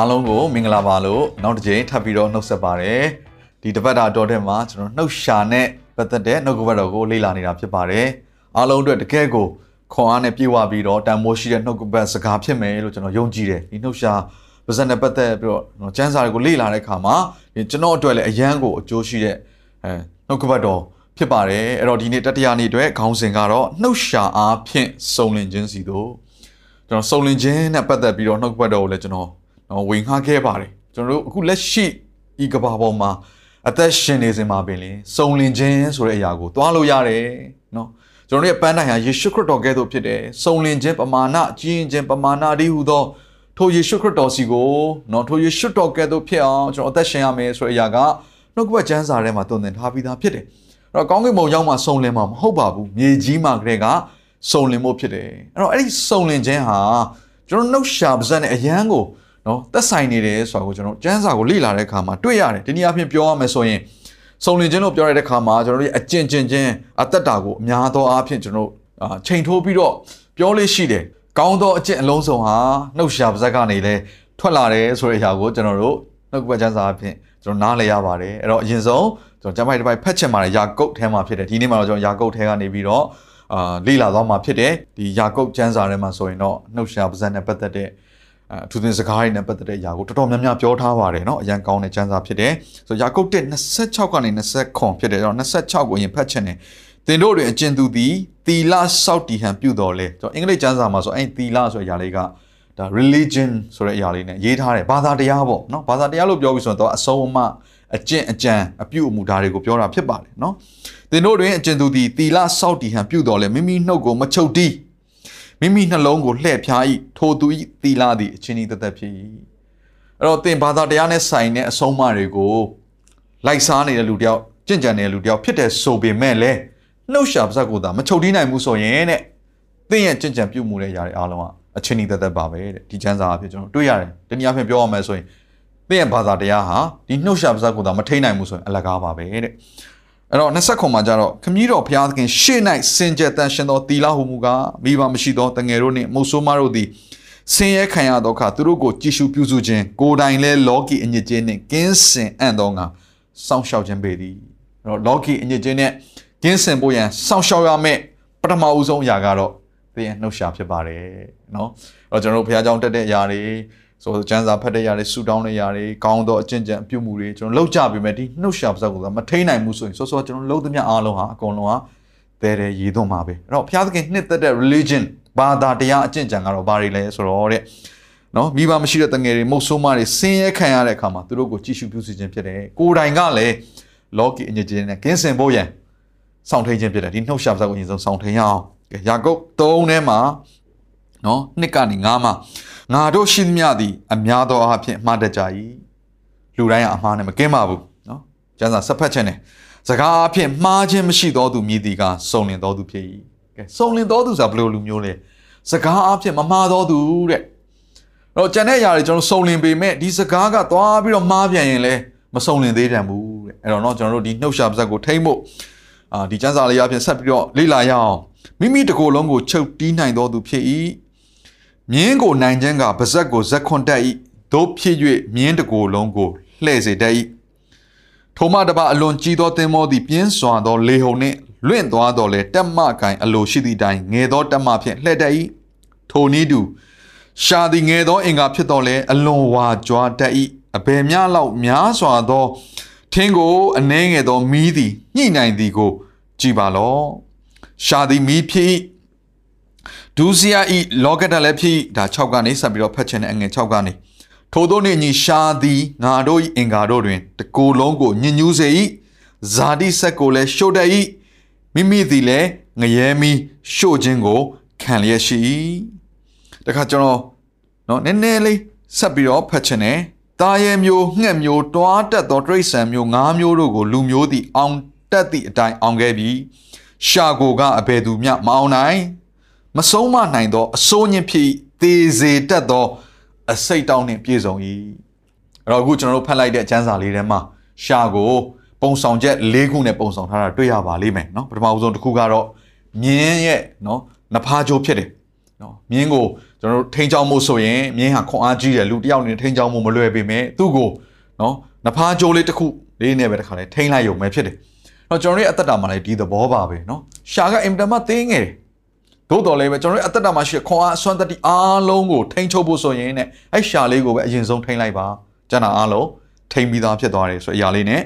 အားလုံးကိုမင်္ဂလာပါလို့နောက်တစ်ကြိမ်ထပ်ပြီးတော့နှုတ်ဆက်ပါတယ်ဒီတစ်ပတ်တာတော်တဲ့မှာကျွန်တော်နှုတ်ရှာနဲ့ပတ်သက်တဲ့နှုတ်ကပတ်တော်ကိုလေ့လာနေတာဖြစ်ပါတယ်အားလုံးအတွက်တကယ်ကိုခွန်အားနဲ့ပြေဝပြီးတော့တန်မိုးရှိတဲ့နှုတ်ကပတ်စကားဖြစ်မယ်လို့ကျွန်တော်ယုံကြည်တယ်ဒီနှုတ်ရှာပါဇက်နဲ့ပတ်သက်ပြီးတော့ကျွန်တော်ကျမ်းစာတွေကိုလေ့လာတဲ့အခါမှာဒီကျွန်တော်အတွက်လည်းအရန်ကိုအကျိုးရှိတဲ့အဲနှုတ်ကပတ်တော်ဖြစ်ပါတယ်အဲ့တော့ဒီနေ့တတိယနေ့အတွက်ခေါင်းစဉ်ကတော့နှုတ်ရှာအားဖြင့်စုံလင်ခြင်းစီတို့ကျွန်တော်စုံလင်ခြင်းနဲ့ပတ်သက်ပြီးတော့နှုတ်ကပတ်တော်ကိုလည်းကျွန်တော် နော်ဝင်ခါခဲ့ပါတယ်ကျွန်တော်တို့အခုလက်ရှိဤကဘာပေါ်မှာအသက်ရှင်နေစဉ်မှာပင်လေစုံလင်ခြင်းဆိုတဲ့အရာကိုသွားလို့ရတယ်နော်ကျွန်တော်တို့ရဲ့ပန်းတိုင်ဟာယေရှုခရစ်တော်ကဲ့သို့ဖြစ်တယ်စုံလင်ခြင်းပမာဏကြီးရင်ခြင်းပမာဏဒီဟုသောထိုယေရှုခရစ်တော်စီကိုနော်ထိုယေရှုတော်ကဲ့သို့ဖြစ်အောင်ကျွန်တော်အသက်ရှင်ရမယ်ဆိုတဲ့အရာကနှုတ်ကပတ်ကျမ်းစာထဲမှာတုံသင်ထားပြီးသားဖြစ်တယ်အဲ့တော့ကောင်းကင်ဘုံရောက်မှစုံလင်မှာမဟုတ်ပါဘူးမြေကြီးမှာကလေးကစုံလင်ဖို့ဖြစ်တယ်အဲ့တော့အဲ့ဒီစုံလင်ခြင်းဟာကျွန်တော်နှုတ်ရှာပါဇက်နဲ့အရန်ကို နော်သက်ဆိုင်နေတယ်ဆိုတာကိုကျွန်တော်ကျမ်းစာကိုလေ့လာတဲ့အခါမှာတွေ့ရတယ်ဒီနေ့အဖြစ်ပြောရမယ်ဆိုရင်စုံလင်ခြင်းလို့ပြောရတဲ့အခါမှာကျွန်တော်တို့ရဲ့အကျင့်ကျင့်ခြင်းအသက်တာကိုအများသောအားဖြင့်ကျွန်တော်အာချိန်ထိုးပြီးတော့ပြောလို့ရှိတယ်ကောင်းသောအကျင့်အလုံးစုံဟာနှုတ်ရှာပါဇက်ကနေလဲထွက်လာတယ်ဆိုတဲ့အရာကိုကျွန်တော်တို့နှုတ်ကပတ်ကျမ်းစာအဖြစ်ကျွန်တော်နားလည်ရပါတယ်အဲ့တော့အရင်ဆုံးကျွန်တော်ကျမ်းပိုက်တစ်ပိုက်ဖတ်ချင်ပါတယ်ယာကုတ်ထဲမှာဖြစ်တယ်ဒီနေ့မှာတော့ကျွန်တော်ယာကုတ်ထဲကနေပြီးတော့အာလေ့လာသွားမှာဖြစ်တယ်ဒီယာကုတ်ကျမ်းစာထဲမှာဆိုရင်တော့နှုတ်ရှာပါဇက်နဲ့ပတ်သက်တဲ့ အဲအထူးသဖြင့်စကားတွေနဲ့ပတ်သက်တဲ့အရာကိုတော်တော်များများပြောထားပါတယ်เนาะအရန်ကောင်းတဲ့ကျမ်းစာဖြစ်တယ်ဆိုတော့ယာကုပ်1 26ကနေ29ဖြစ်တယ်ကျွန်တော်26ကိုအရင်ဖတ်ချင်တယ်သင်တို့တွင်အကျဉ်သူသည်သီလစောက်တည်ဟန်ပြုတော်လဲကျွန်တော်အင်္ဂလိပ်ကျမ်းစာမှာဆိုအဲ့သီလဆိုတဲ့အရာလေးကဒါ religion ဆိုတဲ့အရာလေးနဲ့ရေးထားတယ်ဘာသာတရားပေါ့เนาะဘာသာတရားလို့ပြောပြီးဆိုတော့အဆုံးအမအကျင့်အကြံအပြုအမူဓာတ်တွေကိုပြောတာဖြစ်ပါတယ်เนาะသင်တို့တွင်အကျဉ်သူသည်သီလစောက်တည်ဟန်ပြုတော်လဲမိမိနှုတ်ကိုမချုပ်တီး မိမိနှလုံးကိုလှည့်ဖြား၏ထိုသူ၏သီလသည်အချင်းဤတသက်ဖြစ်၏အဲ့တော့သင်ဘာသာတရားနဲ့ဆိုင်တဲ့အဆုံးအမတွေကိုလိုက်စားနေတဲ့လူတယောက်ကြင်ကြံနေတဲ့လူတယောက်ဖြစ်တဲ့ဆိုပေမဲ့လည်းနှုတ်ရှာပါဇက်ကိုသာမချုပ်တီးနိုင်ဘူးဆိုရင်တဲ့သင်ရဲ့ကြင်ကြံပြုတ်မှုတဲ့ຢာတွေအားလုံးကအချင်းဤတသက်ပါပဲတဲ့ဒီချမ်းစာအဖြစ်ကျွန်တော်တွေ့ရတယ်တနည်းအားဖြင့်ပြောရမယ်ဆိုရင်သင်ရဲ့ဘာသာတရားဟာဒီနှုတ်ရှာပါဇက်ကိုသာမထိန်နိုင်ဘူးဆိုရင်အလကားပါပဲတဲ့ အဲ့တော့20ခုမှာကြတော့ခမည်းတော်ဘုရားသခင်ရှေ့၌စင်ကြယ်တန်ရှင်သောတီလာဟုမူကားမိဘမရှိသောတငယ်တို့နှင့်မုတ်ဆိုးမတို့သည်ဆင်းရဲခံရသောအခါသူတို့ကိုကြည်ရှုပြုစုခြင်းကိုယ်တိုင်လည်းလောကီအညစ်အကြေးနှင့်ကင်းစင်အံ့သောငါစောင့်ရှောက်ခြင်းပေသည်အဲ့တော့လောကီအညစ်အကြေးနဲ့ကင်းစင်ဖို့ရန်စောင့်ရှောက်ရမယ့်ပထမဦးဆုံးအရာကတော့သင်ရဲ့နှုတ်ရှာဖြစ်ပါတယ်နော်အဲ့တော့ကျွန်တော်တို့ဘုရားကျောင်းတက်တဲ့အရာတွေ ဆိုကျမ်းစာဖတ်တဲ့ຢာတွေဆူတောင်းတဲ့ຢာတွေကောင်းသောအကျင့်ကြံအပြုမှုတွေကျွန်တော်လောက်ကြပြီမဲ့ဒီနှုတ်ရှာပါဇက်ကိုမထိန်နိုင်ဘူးဆိုရင်စောစောကျွန်တော်လုံးသမျှအားလုံးဟာအကုန်လုံးဟာတဲတဲရည်သွန်းမှာပဲအဲ့တော့ဘုရားသခင်နှစ်သက်တဲ့ religion ဘာသာတရားအကျင့်ကြံကတော့ဘာတွေလဲဆိုတော့တဲ့နော်မိဘမရှိတဲ့တငယ်တွေမုတ်ဆိုးမတွေဆင်းရဲခံရတဲ့အခါမှာသူတို့ကိုကြည်ရှုပြုစုခြင်းဖြစ်တယ်ကိုယ်တိုင်ကလည်းလောကီအညစ်အကြေးနဲ့ကင်းစင်ဖို့ရန်စောင့်ထိန်ခြင်းဖြစ်တယ်ဒီနှုတ်ရှာပါဇက်ကိုအရင်ဆုံးစောင့်ထိန်ရအောင်ကဲယာကုပ်3ထဲမှာနော်နှစ်ကနေ9မှာ ငါတို့ရှိသမျှသည်အများသောအားဖြင့်မှားတတ်ကြ၏လူတိုင်းကအမှားနဲ့မကင်းပါဘူးနော်ကျမ်းစာဆက်ဖတ်ခြင်းနဲ့စကားအဖြစ်မှားခြင်းမရှိသောသူမြည်သည်ကစုံလင်သောသူဖြစ်၏ကဲစုံလင်သောသူဆိုတာဘယ်လိုလူမျိုးလဲစကားအဖြစ်မမှားသောသူတဲ့တော့ကျန်တဲ့အရာတွေကျွန်တော်စုံလင်ပေမဲ့ဒီစကားကသွားပြီးတော့မှားပြန်ရင်လည်းမစုံလင်သေးတယ်ဘူးတဲ့အဲ့တော့เนาะကျွန်တော်တို့ဒီနှုတ်ရှာပါဇက်ကိုထိမ့်ဖို့အာဒီကျမ်းစာလေးအပြင်ဆက်ပြီးတော့လေ့လာရအောင်မိမိတကိုယ်လုံးကိုချုပ်တီးနိုင်သောသူဖြစ်၏ မြင်းကိုနိုင်ခြင်းကပါဇက်ကိုဇက်ခွန်တက်၏တို့ဖြစ်၍မြင်းတကိုယ်လုံးကိုလှည့်စေတတ်၏ထိုမှတပါအလွန်ကြီးသောသင်္ဘောသည်ပြင်းစွာသောလေဟုန်နှင့်လွင့်သွားတော်လဲတက်မကင်အလိုရှိသည့်တိုင်ငယ်သောတက်မဖြင့်လှည့်တတ်၏ထိုနည်းတူရှာသည်ငယ်သောအင်္ဂါဖြစ်တော်လဲအလွန်ဝါကြွားတတ်၏အဘယ်များလောက်များစွာသောထင်းကိုအနှဲငယ်သောမီးသည်ညှိနိုင်သည်ကို ကြည်ပါလော့ရှာသည်မီးဖြစ်၏ ဒူးစီယာဤလောကတလည်းဖြစ်ဒါ6ကနေဆက်ပြီးတော့ဖတ်ချင်တဲ့အငယ်6ကနေထို့သောနှင့်ညီရှာသည်ငါတို့၏အင်္ဂါတို့တွင်တကိုယ်လုံးကိုညဉ့်ညူးစေ၏ဇာတိဆက်ကိုလည်းရှို့တတ်၏မိမိသည်လည်းငရဲမီရှို့ခြင်းကိုခံလျက်ရှိ၏တခါကျွန်တော်နော်နည်းနည်းလေးဆက်ပြီးတော့ဖတ်ချင်တယ်တာရဲမျိုးငှက်မျိုးတွားတက်သောတရိษံမျိုးငါးမျိုးတို့ကိုလူမျိုးသည်အောင်တက်သည့်အတိုင်းအောင်ခဲ့ပြီးရှာကိုကအဘယ်သူမျှမအောင်နိုင် မဆုံးမနိုင်သောအစိုးညင်ဖြစ်သေစေတတ်သောအစိတ်တောင်းနှင့်ပြည့်စုံ၏အဲ့တော့အခုကျွန်တော်တို့ဖတ်လိုက်တဲ့ကျမ်းစာလေးထဲမှာရှာကိုပုံဆောင်ချက်၄ခုနဲ့ပုံဆောင်ထားတာတွေ့ရပါလိမ့်မယ်နော်ပထမဦးဆုံးတစ်ခုကတော့မြင်းရဲ့နော်နဖားကြိုးဖြစ်တယ်နော်မြင်းကိုကျွန်တော်တို့ထိန်းချောင်းမို့ဆိုရင်မြင်းဟာခွန်အားကြီးတယ်လူတယောက်နေထိန်းချောင်းမို့မလွယ်ပေမဲ့သူ့ကိုနော်နဖားကြိုးလေးတစ်ခုလေးနဲ့ပဲတခါလဲထိန်းလိုက်ရုံပဲဖြစ်တယ်။တော့ကျွန်တော်တို့ရဲ့အသက်တာမှာလည်းဒီသဘောပါပဲနော်။ရှာကအင်တာမသေးငယ်တယ် သို့တော်လည်းပဲကျွန်တော်ရဲ့အသက်တာမှာရှိတဲ့ခွန်အားအစွမ်းတတိအားလုံးကိုထိန်းချုပ်ဖို့ဆိုရင်ねအဲ့ရှာလေးကိုပဲအရင်ဆုံးထိန်းလိုက်ပါကျန်တာအားလုံးထိန်းပြီးသားဖြစ်သွားတယ်ဆိုတဲ့အရာလေးနဲ့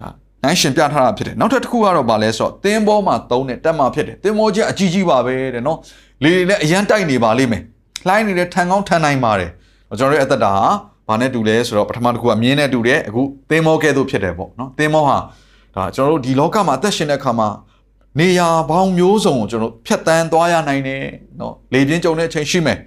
ဒါနိုင်ရှင်ပြထားတာဖြစ်တယ်နောက်ထပ်တစ်ခုကတော့ဗာလဲဆိုတော့တင်းဘောမှာသုံးတဲ့တက်မှာဖြစ်တယ်တင်းဘောချင်းအကြီးကြီးပါပဲတဲ့နော်လေတွေလည်းအရန်တိုက်နေပါလိမ့်မယ်လှိုင်းနေတဲ့ထန်ကောင်းထန်နိုင်ပါတယ်ကျွန်တော်ရဲ့အသက်တာဟာဘာနဲ့တူလဲဆိုတော့ပထမတစ်ခုကမြင်းနဲ့တူတယ်အခုတင်းဘောကဲ့သို့ဖြစ်တယ်ပေါ့နော်တင်းဘောဟာဒါကျွန်တော်တို့ဒီလောကမှာအသက်ရှင်တဲ့အခါမှာ နေရာပေါင်းမျိုးစုံကိုကျွန်တော်ဖြတ်တန်းသွားရနိုင်တယ်နော်လေပြင်းကြုံတဲ့အချိန်ရှိမယ်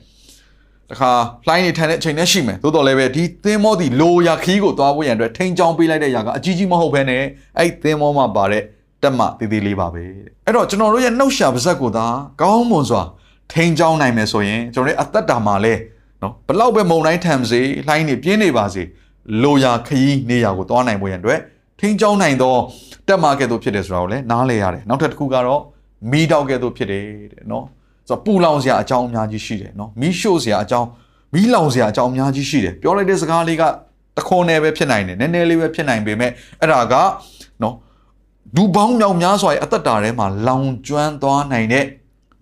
တခါလှိုင်းနေထိုင်တဲ့အချိန်နဲ့ရှိမယ်သို့တော်လည်းပဲဒီသင်းမောဒီလိုရာခီးကိုသွားဖို့ရန်အတွက်ထိန်းချောင်းပေးလိုက်တဲ့ຢာကအကြီးကြီးမဟုတ်ဘဲနဲ့အဲ့သင်းမောမှာပါတဲ့တက်မသေးသေးလေးပါပဲအဲ့တော့ကျွန်တော်တို့ရဲ့နှုတ်ရှာပါဇက်ကိုသာကောင်းမွန်စွာထိန်းချောင်းနိုင်မယ်ဆိုရင်ကျွန်တော်ရဲ့အသက်တာမှာလဲနော်ဘလောက်ပဲမုံတိုင်းထံစေလှိုင်းနေပြင်းနေပါစေလိုရာခီးနေရာကိုသွားနိုင်ဖို့ရန်အတွက် ထိန်းချောင်းနိုင်သောတက်မကဲ့သို့ဖြစ်တယ်ဆိုတာကိုလည်းနားလဲရတယ်နောက်ထပ်တစ်ခုကတော့မီးတောက်ကဲ့သို့ဖြစ်တယ်တဲ့နော်ဆိုတော့ပူလောင်စရာအကြောင်းအများကြီးရှိတယ်နော်မီးရှို့စရာအကြောင်းမီးလောင်စရာအကြောင်းအများကြီးရှိတယ်ပြောလိုက်တဲ့စကားလေးကတခွန်နယ်ပဲဖြစ်နိုင်တယ်နည်းနည်းလေးပဲဖြစ်နိုင်ပေမဲ့အဲ့ဒါကနော်ဒူပေါင်းမြောင်များစွာရဲ့အသက်တာထဲမှာလောင်ကျွမ်းသွားနိုင်တဲ့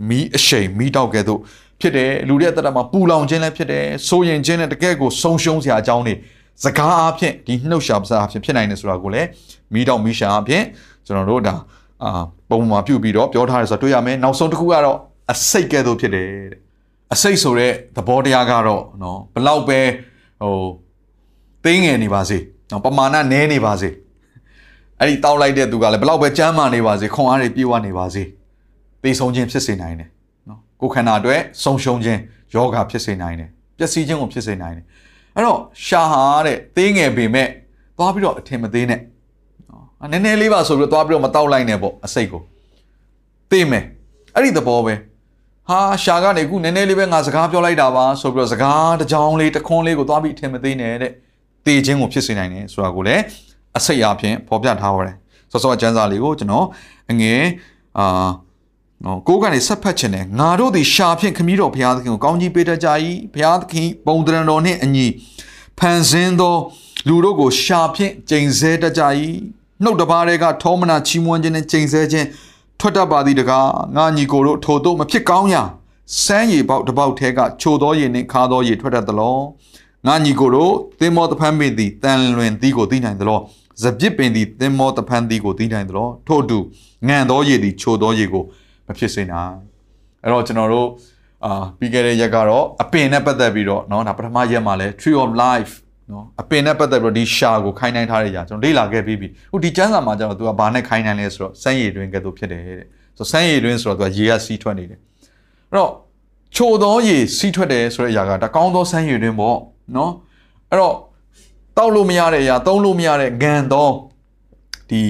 မီးအရှိန်မီးတောက်ကဲ့သို့ဖြစ်တယ်လူတွေရဲ့အသက်တာမှာပူလောင်ခြင်းလည်းဖြစ်တယ်ဆိုရင်ခြင်းနဲ့တကယ့်ကိုဆုံးရှုံးစရာအကြောင်းတွေ စကားအဖြစ်ဒီနှုတ်ရှာပစာအဖြစ်ဖြစ်နိုင်တယ်ဆိုတာကိုလည်းမီးတောက်မီးရှာအဖြစ်ကျွန်တော်တို့ဒါအာပုံမှန်ပြုတ်ပြီးတော့ပြောထားတယ်ဆိုတော့တွေ့ရမယ်နောက်ဆုံးတစ်ခုကတော့အစိတ်ကဲ့သို့ဖြစ်တယ်တဲ့အစိတ်ဆိုတဲ့သဘောတရားကတော့နော်ဘလောက်ပဲဟိုသိငယ်နေပါစေနော်ပမာဏနည်းနေပါစေအဲ့ဒီတောက်လိုက်တဲ့သူကလည်းဘလောက်ပဲကြမ်းမာနေပါစေခွန်အားတွေပြေဝနေပါစေသိဆုံးခြင်းဖြစ်စေနိုင်တယ်နော်ကိုယ်ခန္ဓာအတွက်ဆုံးရှုံးခြင်းယောဂဖြစ်စေနိုင်တယ်ပျက်စီးခြင်းကိုဖြစ်စေနိုင်တယ် အဲ့တော့ရှာဟာတဲ့သိငယ်ပေမဲ့သွားပြီးတော့အထင်မသေးနဲ့နော်နည်းနည်းလေးပါဆိုပြီးတော့သွားပြီးတော့မတောက်လိုက်နဲ့ပေါ့အစိတ်ကိုသိမယ်အဲ့ဒီသဘောပဲဟာရှာကနေခုနည်းနည်းလေးပဲငါစကားပြောလိုက်တာပါဆိုပြီးတော့စကားတစ်ကြောင်းလေးတစ်ခွန်းလေးကိုသွားပြီးအထင်မသေးနဲ့တဲ့တေခြင်းကိုဖြစ်စေနိုင်တယ်ဆိုတာကိုလည်းအစိတ်အဖြစ်ဖော်ပြထားပါတယ်စောစောကျမ်းစာလေးကိုကျွန်တော်အငယ်အာ နော်ကိုးကနေဆက်ဖတ်ခြင်းနဲ့ငါတို့သည်ရှာဖြင့်ခမည်းတော်ဘုရားသခင်ကိုကောင်းကြီးပေးတတ်ကြ၏ဘုရားသခင်ပုံတရံတော်နှင့်အညီဖန်ဆင်းသော လူတို့ကိုရှာဖြင့်ကျိန်ဆဲတတ်ကြ၏နှုတ်တပါးတွေကထောမနာချီးမွမ်းခြင်းနဲ့ကျိန်ဆဲခြင်းထွက်တတ်ပါသည်တကားငါညီကိုတို့ထို့သို့မဖြစ်ကောင်းရာစမ်းရည်ပေါက်တစ်ပေါက်ထဲကချိုသောရည်နှင့်ခါသောရည်ထွက်တတ်သလောငါညီကိုတို့သင်္မောတဖန်ပင်သည်တန်လွင်သည်ကိုသိနိုင်သလောစပစ်ပင်သည်သင်္မောတဖန်သည်ကိုသိနိုင်သလောထို့တူငံသောရည်သည်ချိုသောရည်ကို မဖြစ်စေနိုင်အဲ့တော့ကျွန်တော်တို့အာပြီးခဲ့တဲ့ရက်ကတော့အပင်နဲ့ပတ်သက်ပြီးတော့เนาะဒါပထမရက်မှာလဲ Tree of Life နော်အပင်နဲ့ပတ်သက်ပြီးတော့ဒီရှာကိုခိုင်းနိုင်ထားတဲ့ຢာကျွန်တော်လေ့လာခဲ့ပြီးပြီဟိုဒီကျမ်းစာမှာကျတော့သူကဘာနဲ့ခိုင်းနိုင်လဲဆိုတော့စမ်းရည်တွင်ကဲ့သို့ဖြစ်တယ်တဲ့ဆိုစမ်းရည်တွင်ဆိုတော့သူကရေကစီးထွက်နေတယ်အဲ့တော့ချိုသောရေစီးထွက်တယ်ဆိုတဲ့အရာကဒါကောင်းသောစမ်းရည်တွင်ပေါ့နော်အဲ့တော့တောက်လို့မရတဲ့အရာသုံးလို့မရတဲ့ဂန်သောဒီ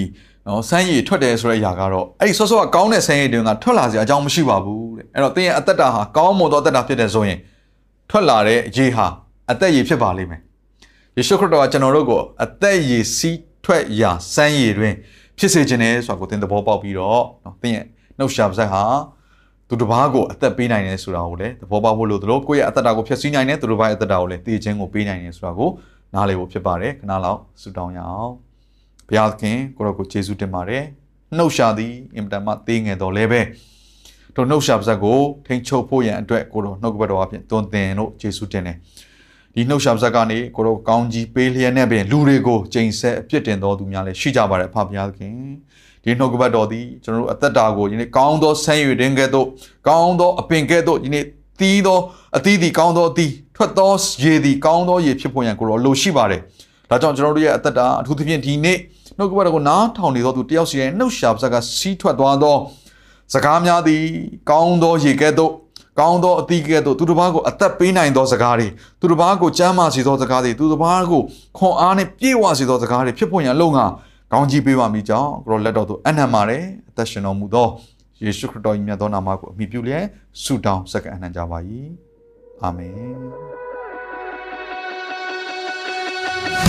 နော်စမ်းရည်ထွက်တယ်ဆိုတဲ့အရာကတော့အဲ့ဒီဆော့ဆော့ကကောင်းတဲ့စမ်းရည်တွင်ကထွက်လာစရာအကြောင်းမရှိပါဘူးတဲ့အဲ့တော့သင်ရဲ့အသက်တာဟာကောင်းမွန်သောအသက်တာဖြစ်တယ်ဆိုရင်ထွက်လာတဲ့ရေဟာအသက်ရည်ဖြစ်ပါလိမ့်မယ်ယေရှုခရစ်တော်ကကျွန်တော်တို့ကိုအသက်ရည်စီးထွက်ရာစမ်းရည်တွင်ဖြစ်စေခြင်းနဲ့ဆိုတာကိုသင်သဘောပေါက်ပြီးတော့နော်သင်ရဲ့နှုတ်ရှာပါဇက်ဟာသူတစ်ပါးကိုအသက်ပေးနိုင်တယ်ဆိုတာကိုလည်းသဘောပေါက်ဖို့လို့တို့ကိုယ့်ရဲ့အသက်တာကိုဖျက်ဆီးနိုင်တယ်သူတစ်ပါးရဲ့အသက်တာကိုလည်းတည်ခြင်းကိုပေးနိုင်တယ်ဆိုတာကိုနားလည်ဖို့ဖြစ်ပါတယ်ခဏလောက်ဆုတောင်းရအောင် ဘုရားသခင်ကိုရောကိုယေရှုတင်ပါတယ်နှုတ်ရှာသည်အင်မတန်မှသေးငယ်တော်လဲပဲတို့နှုတ်ရှာပါဇက်ကိုထိန်ချုပ်ဖို့ရန်အတွက်ကိုရောနှုတ်ကပတ်တော်အပြင်တွင်တင်လို့ယေရှုတင်တယ်ဒီနှုတ်ရှာပါဇက်ကနေကိုရောကောင်းကြီးပေးလျက်နဲ့ပင်လူတွေကိုချိန်ဆက်အပြစ်တင်တော်သူများလည်းရှိကြပါတယ်ဖဖဘုရားသခင်ဒီနှုတ်ကပတ်တော်သည်ကျွန်တော်တို့အသက်တာကိုဒီနေ့ကောင်းသောဆန်းရည်တင်ကဲ့သို့ကောင်းသောအပင်ကဲ့သို့ဒီနေ့တီးသောအသီးသည်ကောင်းသောအသီးထွက်သောရေသည်ကောင်းသောရေဖြစ်ပေါ်ရန်ကိုရောလိုရှိပါတယ်ဒါကြောင့်ကျွန်တော်တို့ရဲ့အသက်တာအထူးသဖြင့်ဒီနေ့ နှုတ်ကပတ်တော်ကိုနားထောင်နေသောသူတယောက်စီရဲ့နှုတ်ရှာပါဇက်ကစီးထွက်သွားသောစကားများသည်ကောင်းသောရေကဲ့သို့ကောင်းသောအသီးကဲ့သို့သူတစ်ပါးကိုအသက်ပေးနိုင်သောစကားတွေသူတစ်ပါးကိုကြမ်းမာစေသောစကားတွေသူတစ်ပါးကိုခွန်အားနဲ့ပြည့်ဝစေသောစကားတွေဖြစ်ဖို့ရန်လုံငါကောင်းကြီးပေးပါမိကြောင်းကိုရောလက်တော်သို့အနံ့ပါတယ်အသက်ရှင်တော်မူသောယေရှုခရစ်တော်၏မြတ်သောနာမကိုအမိပြုလျက်ဆုတောင်းစက္ကန့်အနှံကြပါ၏အာမင်